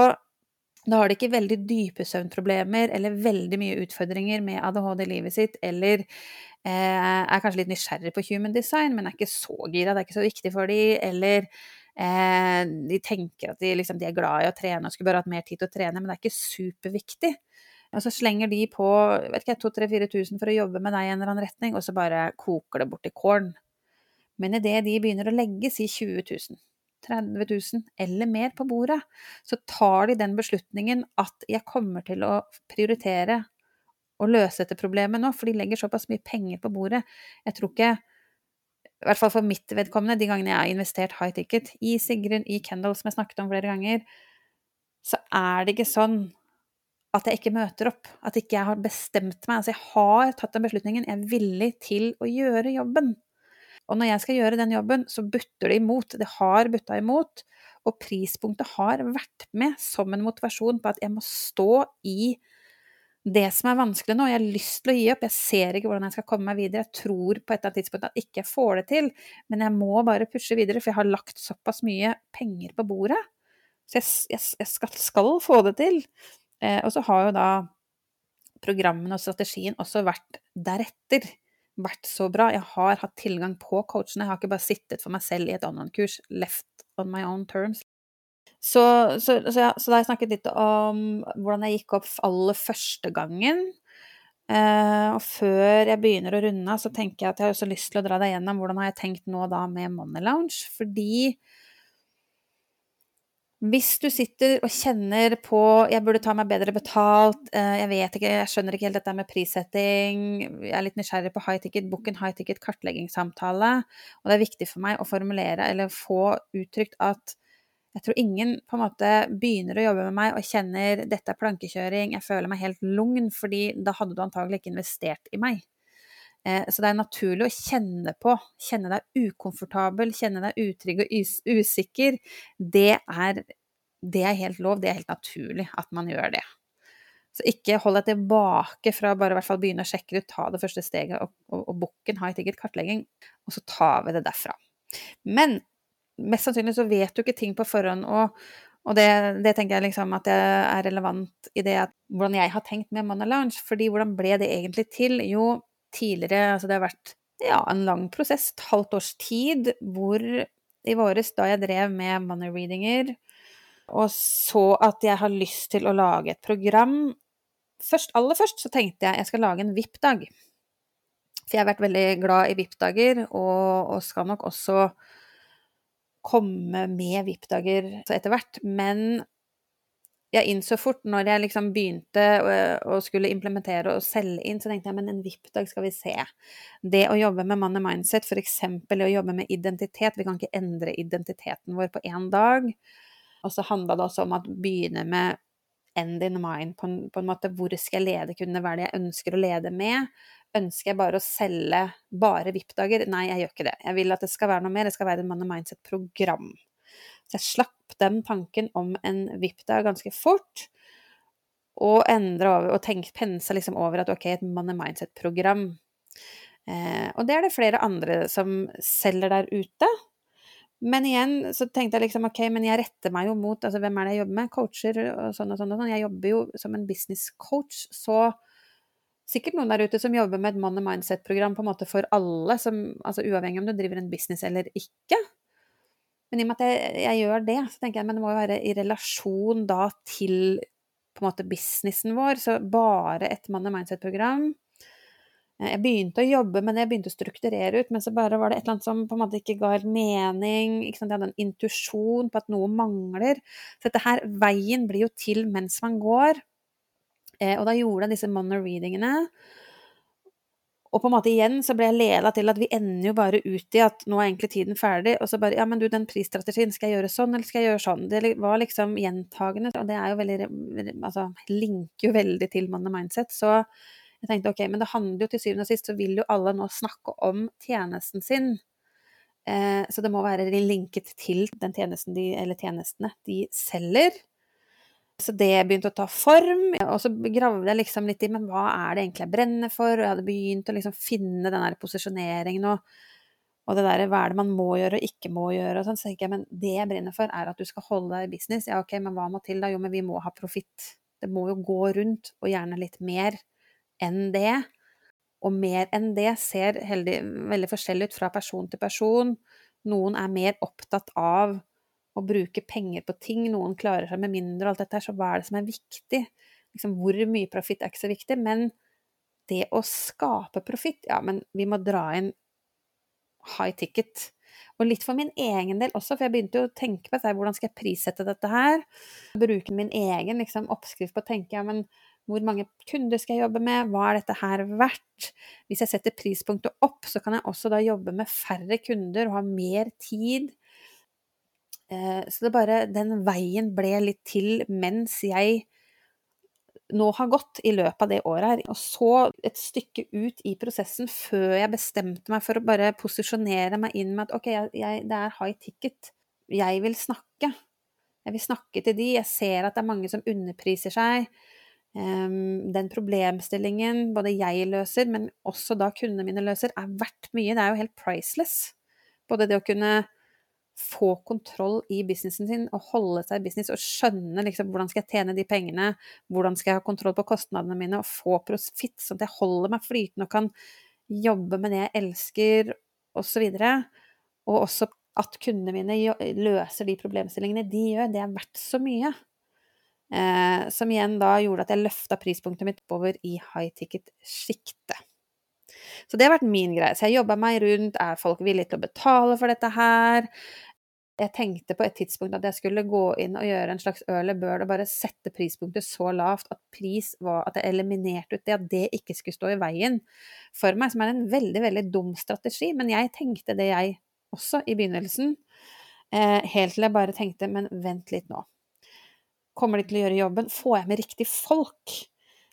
da har de ikke veldig dype søvnproblemer eller veldig mye utfordringer med ADHD i livet sitt, eller eh, er kanskje litt nysgjerrig på human design, men er ikke så gira, det er ikke så viktig for de, eller Eh, de tenker at de, liksom, de, er glad i å trene og skulle bare hatt mer tid til å trene, men det er ikke superviktig. Og så slenger de på vet ikke, 2000-4000 for å jobbe med deg i en eller annen retning, og så bare koker det bort i kålen. Men idet de begynner å legge si 20 000, 30 000 eller mer på bordet, så tar de den beslutningen at jeg kommer til å prioritere å løse dette problemet nå, for de legger såpass mye penger på bordet. Jeg tror ikke i hvert fall for mitt vedkommende, de gangene jeg har investert high ticket, i Sigrun, i Kendal, som jeg snakket om flere ganger, så er det ikke sånn at jeg ikke møter opp, at ikke jeg har bestemt meg. Altså, jeg har tatt den beslutningen, jeg er villig til å gjøre jobben. Og når jeg skal gjøre den jobben, så butter det imot. Det har butta imot. Og prispunktet har vært med som en motivasjon på at jeg må stå i det som er vanskelig nå. Jeg har lyst til å gi opp, jeg ser ikke hvordan jeg skal komme meg videre. Jeg tror på et eller annet tidspunkt at jeg ikke får det til, men jeg må bare pushe videre, for jeg har lagt såpass mye penger på bordet. Så jeg, jeg, jeg skal, skal, få det til. Eh, og så har jo da programmene og strategien også vært deretter. Vært så bra. Jeg har hatt tilgang på coachene. Jeg har ikke bare sittet for meg selv i et online-kurs, left on my own terms. Så, så, så, ja, så da har jeg snakket litt om hvordan jeg gikk opp aller første gangen. Eh, og før jeg begynner å runde av, så tenker jeg at jeg har også lyst til å dra deg gjennom hvordan har jeg tenkt nå da med Money Lounge. Fordi hvis du sitter og kjenner på 'jeg burde ta meg bedre betalt', eh, 'jeg vet ikke, jeg skjønner ikke helt dette med prissetting', 'jeg er litt nysgjerrig på high ticket', book en high ticket kartleggingssamtale, og det er viktig for meg å formulere eller få uttrykt at jeg tror ingen på en måte begynner å jobbe med meg og kjenner dette er plankekjøring, jeg føler meg helt lugn, fordi da hadde du antagelig ikke investert i meg. Eh, så det er naturlig å kjenne på, kjenne deg ukomfortabel, kjenne deg utrygg og usikker. Det er, det er helt lov, det er helt naturlig at man gjør det. Så ikke hold deg tilbake fra bare i hvert fall begynne å sjekke ut, ta det første steget og, og, og bukken, ha et eget kartlegging, og så tar vi det derfra. Men mest sannsynlig så vet du ikke ting på forhånd, og, og det, det, tenker jeg liksom at det er relevant i det at hvordan jeg har tenkt med Mona Lounge. fordi hvordan ble det egentlig til? Jo, tidligere Altså det har vært ja, en lang prosess, et halvt års tid, hvor i våres, da jeg drev med money readinger, og så at jeg har lyst til å lage et program Først, Aller først så tenkte jeg jeg skal lage en VIP-dag. For jeg har vært veldig glad i VIP-dager, og, og skal nok også komme med VIP-dager etter hvert. Men jeg innså fort, når jeg liksom begynte å, skulle implementere og selge inn, så tenkte jeg men en VIP-dag skal vi se. Det å jobbe med money mindset, f.eks. å jobbe med identitet Vi kan ikke endre identiteten vår på én dag. Og så handla det også om å begynne med end in mind, på en, på en måte. Hvor skal jeg lede kundene? Hva er det jeg ønsker å lede med? Ønsker jeg bare å selge bare VIP-dager? Nei, jeg gjør ikke det. Jeg vil at det skal være noe mer, det skal være et Money Mindset-program. Så jeg slapp den tanken om en VIP-dag ganske fort, og endre over, og tenk, pense liksom over at ok, et Money Mindset-program. Eh, og det er det flere andre som selger der ute. Men igjen så tenkte jeg liksom ok, men jeg retter meg jo mot altså hvem er det jeg jobber med? Coacher og sånn og sånn og sånn. Jeg jobber jo som en business coach, så sikkert noen der ute som jobber med et money mindset-program på en måte for alle, som, altså uavhengig om du driver en business eller ikke. Men i og med at jeg, jeg, gjør det, så tenker jeg men det må jo være i relasjon da til på en måte businessen vår. Så bare et Money Mindset-program. Eh, jeg begynte å jobbe med det, jeg begynte å strukturere ut, men så bare var det et eller annet som på en måte ikke ga helt mening. Jeg hadde en intuisjon på at noe mangler. Så dette her, veien blir jo til mens man går. Eh, og da gjorde jeg disse Money Readingene. Og på en måte igjen så ble jeg leda til at vi ender jo bare ut i at nå er egentlig tiden ferdig, og så bare ja, men du, den prisstrategien, skal jeg gjøre sånn, eller skal jeg gjøre sånn? Det var liksom gjentagende, og det er jo veldig Altså linker jo veldig til Money Mindset, så jeg tenkte ok, men det handler jo til syvende og sist, så vil jo alle nå snakke om tjenesten sin. Eh, så det må være linket til den tjenesten de, eller tjenestene de selger. Så det begynte å ta form, og så gravde jeg liksom litt i men hva er det egentlig jeg brenner for, og jeg hadde begynt å liksom finne den der posisjoneringen og, og det derre hva er det man må gjøre og ikke må gjøre og sånn. Så tenker jeg men det jeg brenner for er at du skal holde deg i business. Ja ok, men hva må til da? Jo, men vi må ha profitt. Det må jo gå rundt, og gjerne litt mer enn det. Og mer enn det ser heldig, veldig forskjellig ut fra person til person. Noen er mer opptatt av å bruke penger på ting, noen klarer seg med mindre og alt dette her, så hva er det som er viktig? Liksom, hvor mye profitt er ikke så viktig, men det å skape profitt, ja, men vi må dra inn high ticket. Og litt for min egen del også, for jeg begynte jo å tenke på dette, hvordan skal jeg prissette dette her? Bruke min egen liksom, oppskrift på å tenke, ja, men hvor mange kunder skal jeg jobbe med, hva er dette her verdt? Hvis jeg setter prispunktet opp, så kan jeg også da jobbe med færre kunder og ha mer tid så det bare Den veien ble litt til mens jeg nå har gått i løpet av det året her. Og så et stykke ut i prosessen, før jeg bestemte meg for å bare posisjonere meg inn med at ok, jeg, det er high ticket. Jeg vil snakke. Jeg vil snakke til de. Jeg ser at det er mange som underpriser seg. Um, den problemstillingen både jeg løser, men også da kundene mine løser, er verdt mye. Det er jo helt priceless. Både det å kunne få kontroll i businessen sin og holde seg i business og skjønne liksom hvordan skal jeg tjene de pengene, hvordan skal jeg ha kontroll på kostnadene mine og få profitt, sånn at jeg holder meg flytende og kan jobbe med det jeg elsker, osv. Og, og også at kundene mine løser de problemstillingene de gjør, det er verdt så mye. Eh, som igjen da gjorde at jeg løfta prispunktet mitt over i high ticket-sjiktet. Så det har vært min greie. Så jeg jobba meg rundt. Er folk villige til å betale for dette her? Jeg tenkte på et tidspunkt at jeg skulle gå inn og gjøre en slags early bird og bare sette prispunktet så lavt at pris var At jeg eliminerte ut det, at det ikke skulle stå i veien for meg, som er en veldig, veldig dum strategi. Men jeg tenkte det, jeg også, i begynnelsen. Eh, helt til jeg bare tenkte, men vent litt nå. Kommer de til å gjøre jobben? Får jeg med riktig folk?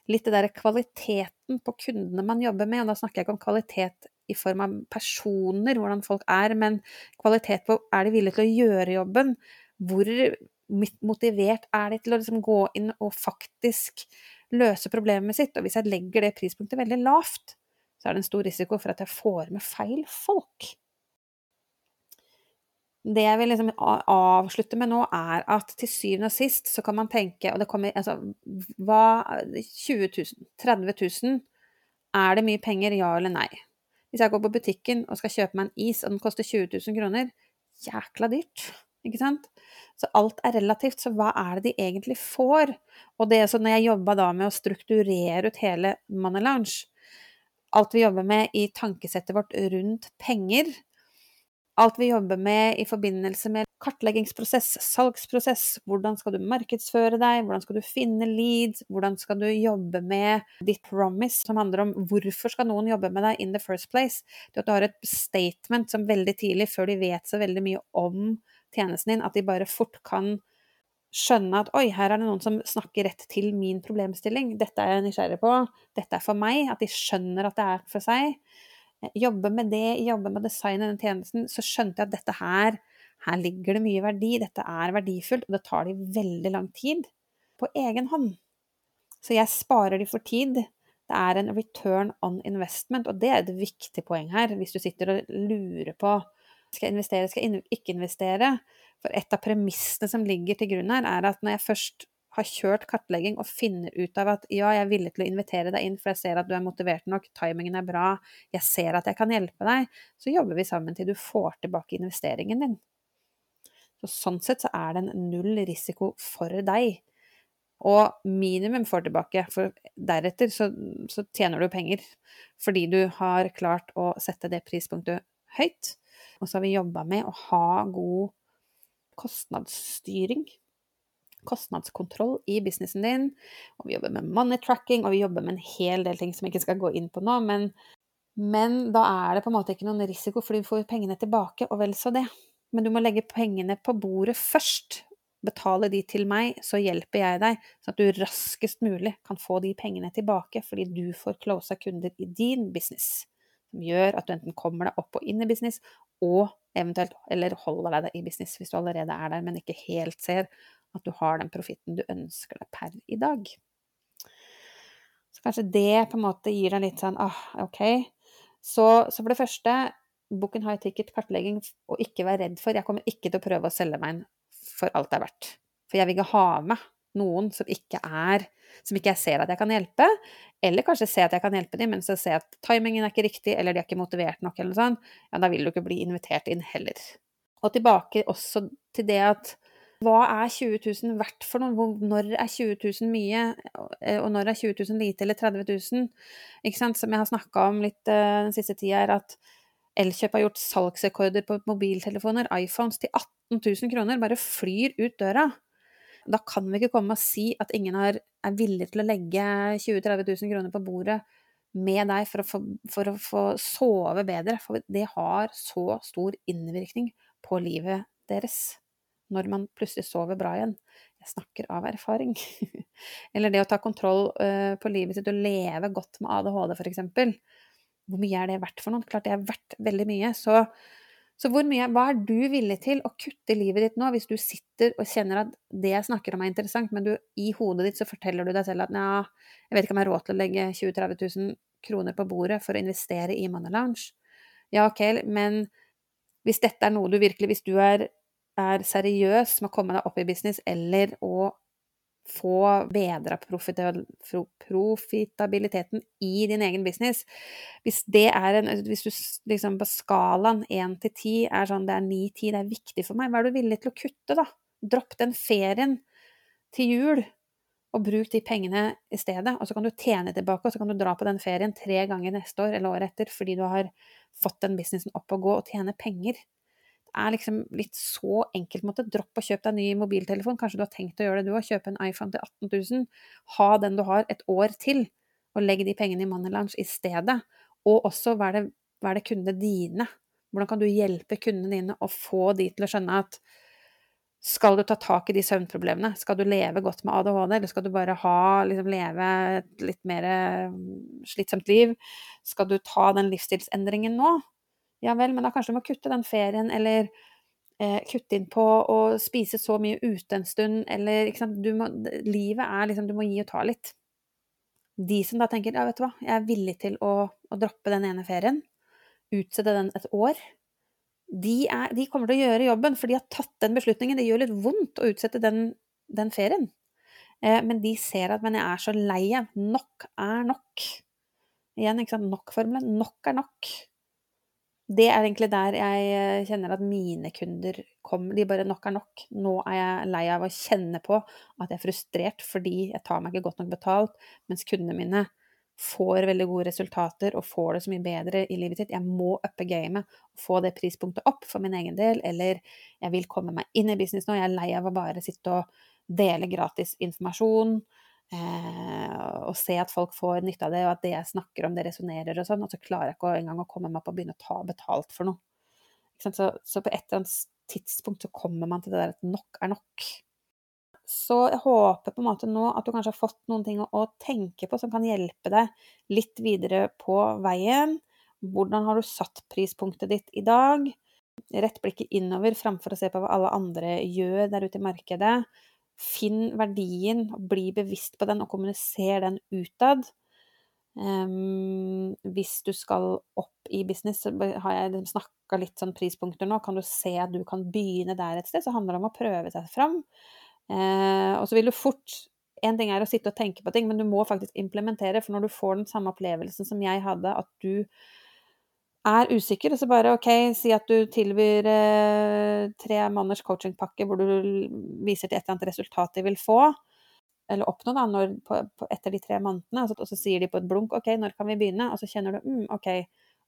Litt det derre kvaliteten på kundene man jobber med, og da snakker jeg ikke om kvalitet i form av personer, hvordan folk er, men kvalitet på er de villige til å gjøre jobben? Hvor motivert er de til å liksom gå inn og faktisk løse problemet sitt? Og hvis jeg legger det prispunktet veldig lavt, så er det en stor risiko for at jeg får med feil folk det jeg vil liksom avslutte med nå, er at til syvende og sist så kan man tenke Og det kommer altså hva 20 000? 30 000? Er det mye penger, ja eller nei? Hvis jeg går på butikken og skal kjøpe meg en is, og den koster 20 000 kroner, jækla dyrt. Ikke sant? Så alt er relativt, så hva er det de egentlig får? Og det er så når jeg jobba da med å strukturere ut hele Money Lounge Alt vi jobber med i tankesettet vårt rundt penger, alt vi jobber med i forbindelse med kartleggingsprosess, salgsprosess, hvordan skal du markedsføre deg, hvordan skal du finne lead, hvordan skal du jobbe med ditt promise, som handler om hvorfor skal noen jobbe med deg in the first place. Det at du har et statement som veldig tidlig, før de vet så veldig mye om tjenesten din, at de bare fort kan skjønne at oi, her er det noen som snakker rett til min problemstilling, dette er jeg nysgjerrig på, dette er for meg, at de skjønner at det er for seg jobbe med det, jobbe med design i den tjenesten, så skjønte jeg at dette her, her ligger det mye verdi, dette er verdifullt, og det tar de veldig lang tid på egen hånd. Så jeg sparer de for tid. Det er en return on investment, og det er et viktig poeng her, hvis du sitter og lurer på skal jeg investere, skal jeg ikke investere. For et av premissene som ligger til grunn her, er at når jeg først har kjørt kartlegging og finner ut av at ja, jeg er villig til å invitere deg inn, for jeg ser at du er motivert nok, timingen er bra, jeg ser at jeg kan hjelpe deg, så jobber vi sammen til du får tilbake investeringen din. Så sånn sett så er det en null risiko for deg. Og minimum får tilbake, for deretter så, så tjener du penger. Fordi du har klart å sette det prispunktet høyt. Og så har vi jobba med å ha god kostnadsstyring. Kostnadskontroll i businessen din. Og vi jobber med money tracking, og vi jobber med en hel del ting som jeg ikke skal gå inn på nå. Men, men da er det på en måte ikke noen risiko, fordi du får pengene tilbake, og vel så det. Men du må legge pengene på bordet først, betale de til meg, så hjelper jeg deg, sånn at du raskest mulig kan få de pengene tilbake, fordi du får closa kunder i din business. Som gjør at du enten kommer deg opp og inn i business, og eventuelt eller holder deg i business hvis du allerede er der, men ikke helt ser at du har den profitten du ønsker deg per i dag. Så kanskje det på en måte gir deg litt sånn ah, ok. Så, så for det første, book and high ticket, kartlegging, og ikke være redd for Jeg kommer ikke til å prøve å selge meg inn for alt det er verdt. For jeg vil ikke ha med noen som ikke er Som ikke jeg ser at jeg kan hjelpe, eller kanskje se at jeg kan hjelpe dem, men så ser at timingen er ikke riktig, eller de er ikke motivert nok, eller noe sånt, ja, da vil du ikke bli invitert inn heller. Og tilbake også til det at hva er 20 000 verdt for noe? Når er 20 000 mye, og når er 20 000 lite, eller 30 000? Ikke sant? Som jeg har snakka om litt uh, den siste tida, er at Elkjøp har gjort salgsrekorder på mobiltelefoner, iPhones, til 18 000 kroner. Bare flyr ut døra. Da kan vi ikke komme og si at ingen er, er villig til å legge 20 000-30 000 kroner på bordet med deg for å, få, for å få sove bedre. For det har så stor innvirkning på livet deres når man plutselig sover bra igjen. Jeg snakker av erfaring. [LAUGHS] Eller det å ta kontroll uh, på livet sitt og leve godt med ADHD, eksempel hvor mye er det verdt for noen? Klart det er verdt veldig mye. Så, så mye, hva er du villig til å kutte i livet ditt nå, hvis du sitter og kjenner at det jeg snakker om er interessant, men du, i hodet ditt så forteller du deg selv at nja, jeg vet ikke om jeg har råd til å legge 20 000-30 000 kroner på bordet for å investere i Money Lounge. Ja, ok, men hvis dette er noe du virkelig Hvis du er, er seriøs med å komme deg opp i business, eller å få bedra profitabiliteten i din egen business. Hvis det er en Hvis du liksom på skalaen én til ti er sånn det er ni-ti, det er viktig for meg, hva er du villig til å kutte, da? Dropp den ferien til jul, og bruk de pengene i stedet. Og så kan du tjene tilbake, og så kan du dra på den ferien tre ganger neste år eller året etter fordi du har fått den businessen opp og gå og tjene penger er liksom litt så enkelt. Måte. Dropp å kjøpe deg ny mobiltelefon. Kanskje du har tenkt å gjøre det, du. har, kjøpe en iPhone til 18 000. Ha den du har, et år til. Og legg de pengene i Money Lounge i stedet. Og også, hva er det, hva er det kundene dine? Hvordan kan du hjelpe kundene dine å få de til å skjønne at skal du ta tak i de søvnproblemene? Skal du leve godt med ADHD, eller skal du bare ha, liksom, leve et litt mer mm, slitsomt liv? Skal du ta den livsstilsendringen nå? Ja vel, men da kanskje du må kutte den ferien, eller eh, kutte inn på å spise så mye ute en stund, eller ikke sant må, Livet er liksom Du må gi og ta litt. De som da tenker ja, vet du hva, jeg er villig til å, å droppe den ene ferien, utsette den et år, de, er, de, kommer til å gjøre jobben, for de har tatt den beslutningen. Det gjør litt vondt å utsette den, den ferien. Eh, men de ser at men jeg er så lei av Nok er nok. Igjen, ikke sant, nok-formelen. Nok er nok det er egentlig der jeg eh, kjenner at mine kunder kommer. De bare 'nok er nok'. Nå er jeg lei av å kjenne på at jeg er frustrert fordi jeg tar meg ikke godt nok betalt, mens kundene mine får veldig gode resultater og får det så mye bedre i livet sitt. Jeg må uppe gamet og få det prispunktet opp for min egen del, eller jeg vil komme meg inn i business nå. Jeg er lei av å bare sitte og dele gratis informasjon. Eh, og se at folk får nytte av det, og at det jeg snakker om, det resonnerer og sånn. Og så klarer jeg ikke engang å komme meg opp og begynne å ta betalt for noe. Så, så, på et eller annet tidspunkt så kommer man til det der at nok er nok. Så jeg håper på en måte nå at du kanskje har fått noen ting å, å tenke på som kan hjelpe deg litt videre på veien. Hvordan har du satt prispunktet ditt i dag? Rett blikket innover framfor å se på hva alle andre gjør der ute i markedet. Finn verdien, bli bevisst på den og kommuniser den utad. Um, hvis du skal opp i business, så har jeg snakka litt sånn prispunkter nå. Kan du se at du kan begynne der et sted, så handler det om å prøve seg fram. Uh, og så vil du fort En ting er å sitte og tenke på ting, men du må faktisk implementere. For når du får den samme opplevelsen som jeg hadde, at du er usikker, og så bare OK, si at du tilbyr eh, tre måneders coachingpakke hvor du viser til et eller annet resultat de vil få. eller oppnå da, når, på, på, etter de tre månedene, altså, og så sier de på et blunk OK, når kan vi begynne? Og så kjenner du mm, OK.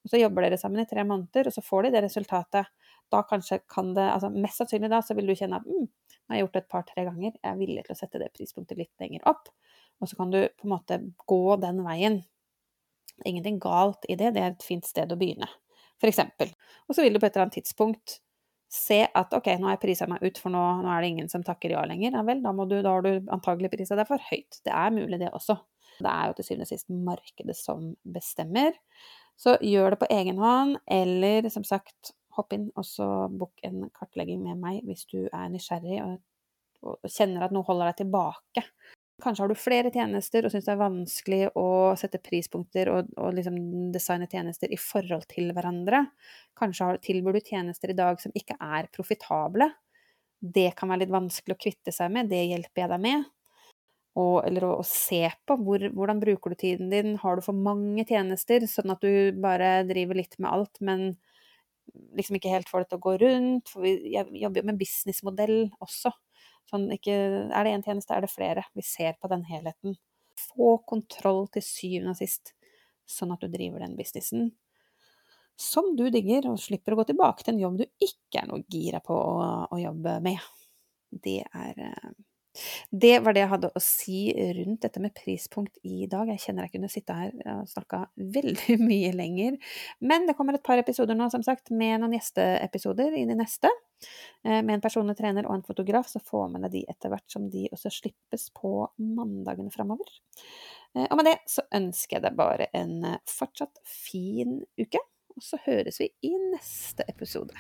Og så jobber dere sammen i tre måneder, og så får de det resultatet. Da kanskje kan det altså Mest sannsynlig da så vil du kjenne at mm, nå har jeg gjort det et par-tre ganger, jeg er villig til å sette det prispunktet litt lenger opp. Og så kan du på en måte gå den veien. Ingenting galt i det, det er et fint sted å begynne, eksempel. Og så vil du på et eller annet tidspunkt se at ok, nå har jeg prisa meg ut, for nå, nå, er det ingen som takker ja lenger. Ja vel, da, du, da har du antagelig prisa deg for høyt. Det er mulig, det også. Det er jo til syvende og sist markedet som bestemmer. Så gjør det på egen hånd, eller som sagt, hopp inn og så book en kartlegging med meg hvis du er nysgjerrig og, og kjenner at noe holder deg tilbake. Kanskje har du flere tjenester og syns det er vanskelig å sette prispunkter og, og liksom designe tjenester i forhold til hverandre. Kanskje har, tilbyr du tjenester i dag som ikke er profitable. Det kan være litt vanskelig å kvitte seg med, det hjelper jeg deg med. Og, eller å, å, se på hvor, hvordan bruker du tiden din, har du for mange tjenester, sånn at du bare driver litt med alt, men liksom ikke helt får det til å gå rundt. For vi jobber jo med businessmodell også. Sånn ikke Er det én tjeneste, er det flere. Vi ser på den helheten. Få kontroll til syvende og sist, sånn at du driver den businessen som du digger, og slipper å gå tilbake til en jobb du ikke er noe gira på å, å jobbe med. Det er eh, det var det jeg hadde å si rundt dette med prispunkt i dag. Jeg kjenner jeg kunne sitte her og snakka [LAUGHS] veldig mye lenger. Men det kommer et par episoder nå, som sagt, med noen gjesteepisoder inn i neste. Eh, med en personlig trener og en fotograf, så får med deg de etter hvert som de også slippes på mandagene framover. Eh, og med det så ønsker jeg deg bare en eh, fortsatt fin uke, og så høres vi i neste episode.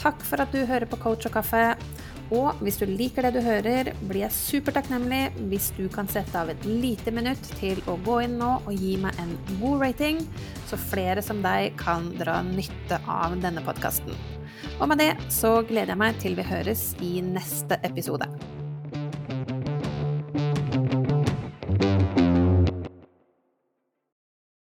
Takk for at du hører på Coach og kaffe. Og hvis du liker det du hører, blir jeg supertakknemlig hvis du kan sette av et lite minutt til å gå inn nå og gi meg en god rating, så flere som deg kan dra nytte av denne podkasten. Og med det så gleder jeg meg til vi høres i neste episode.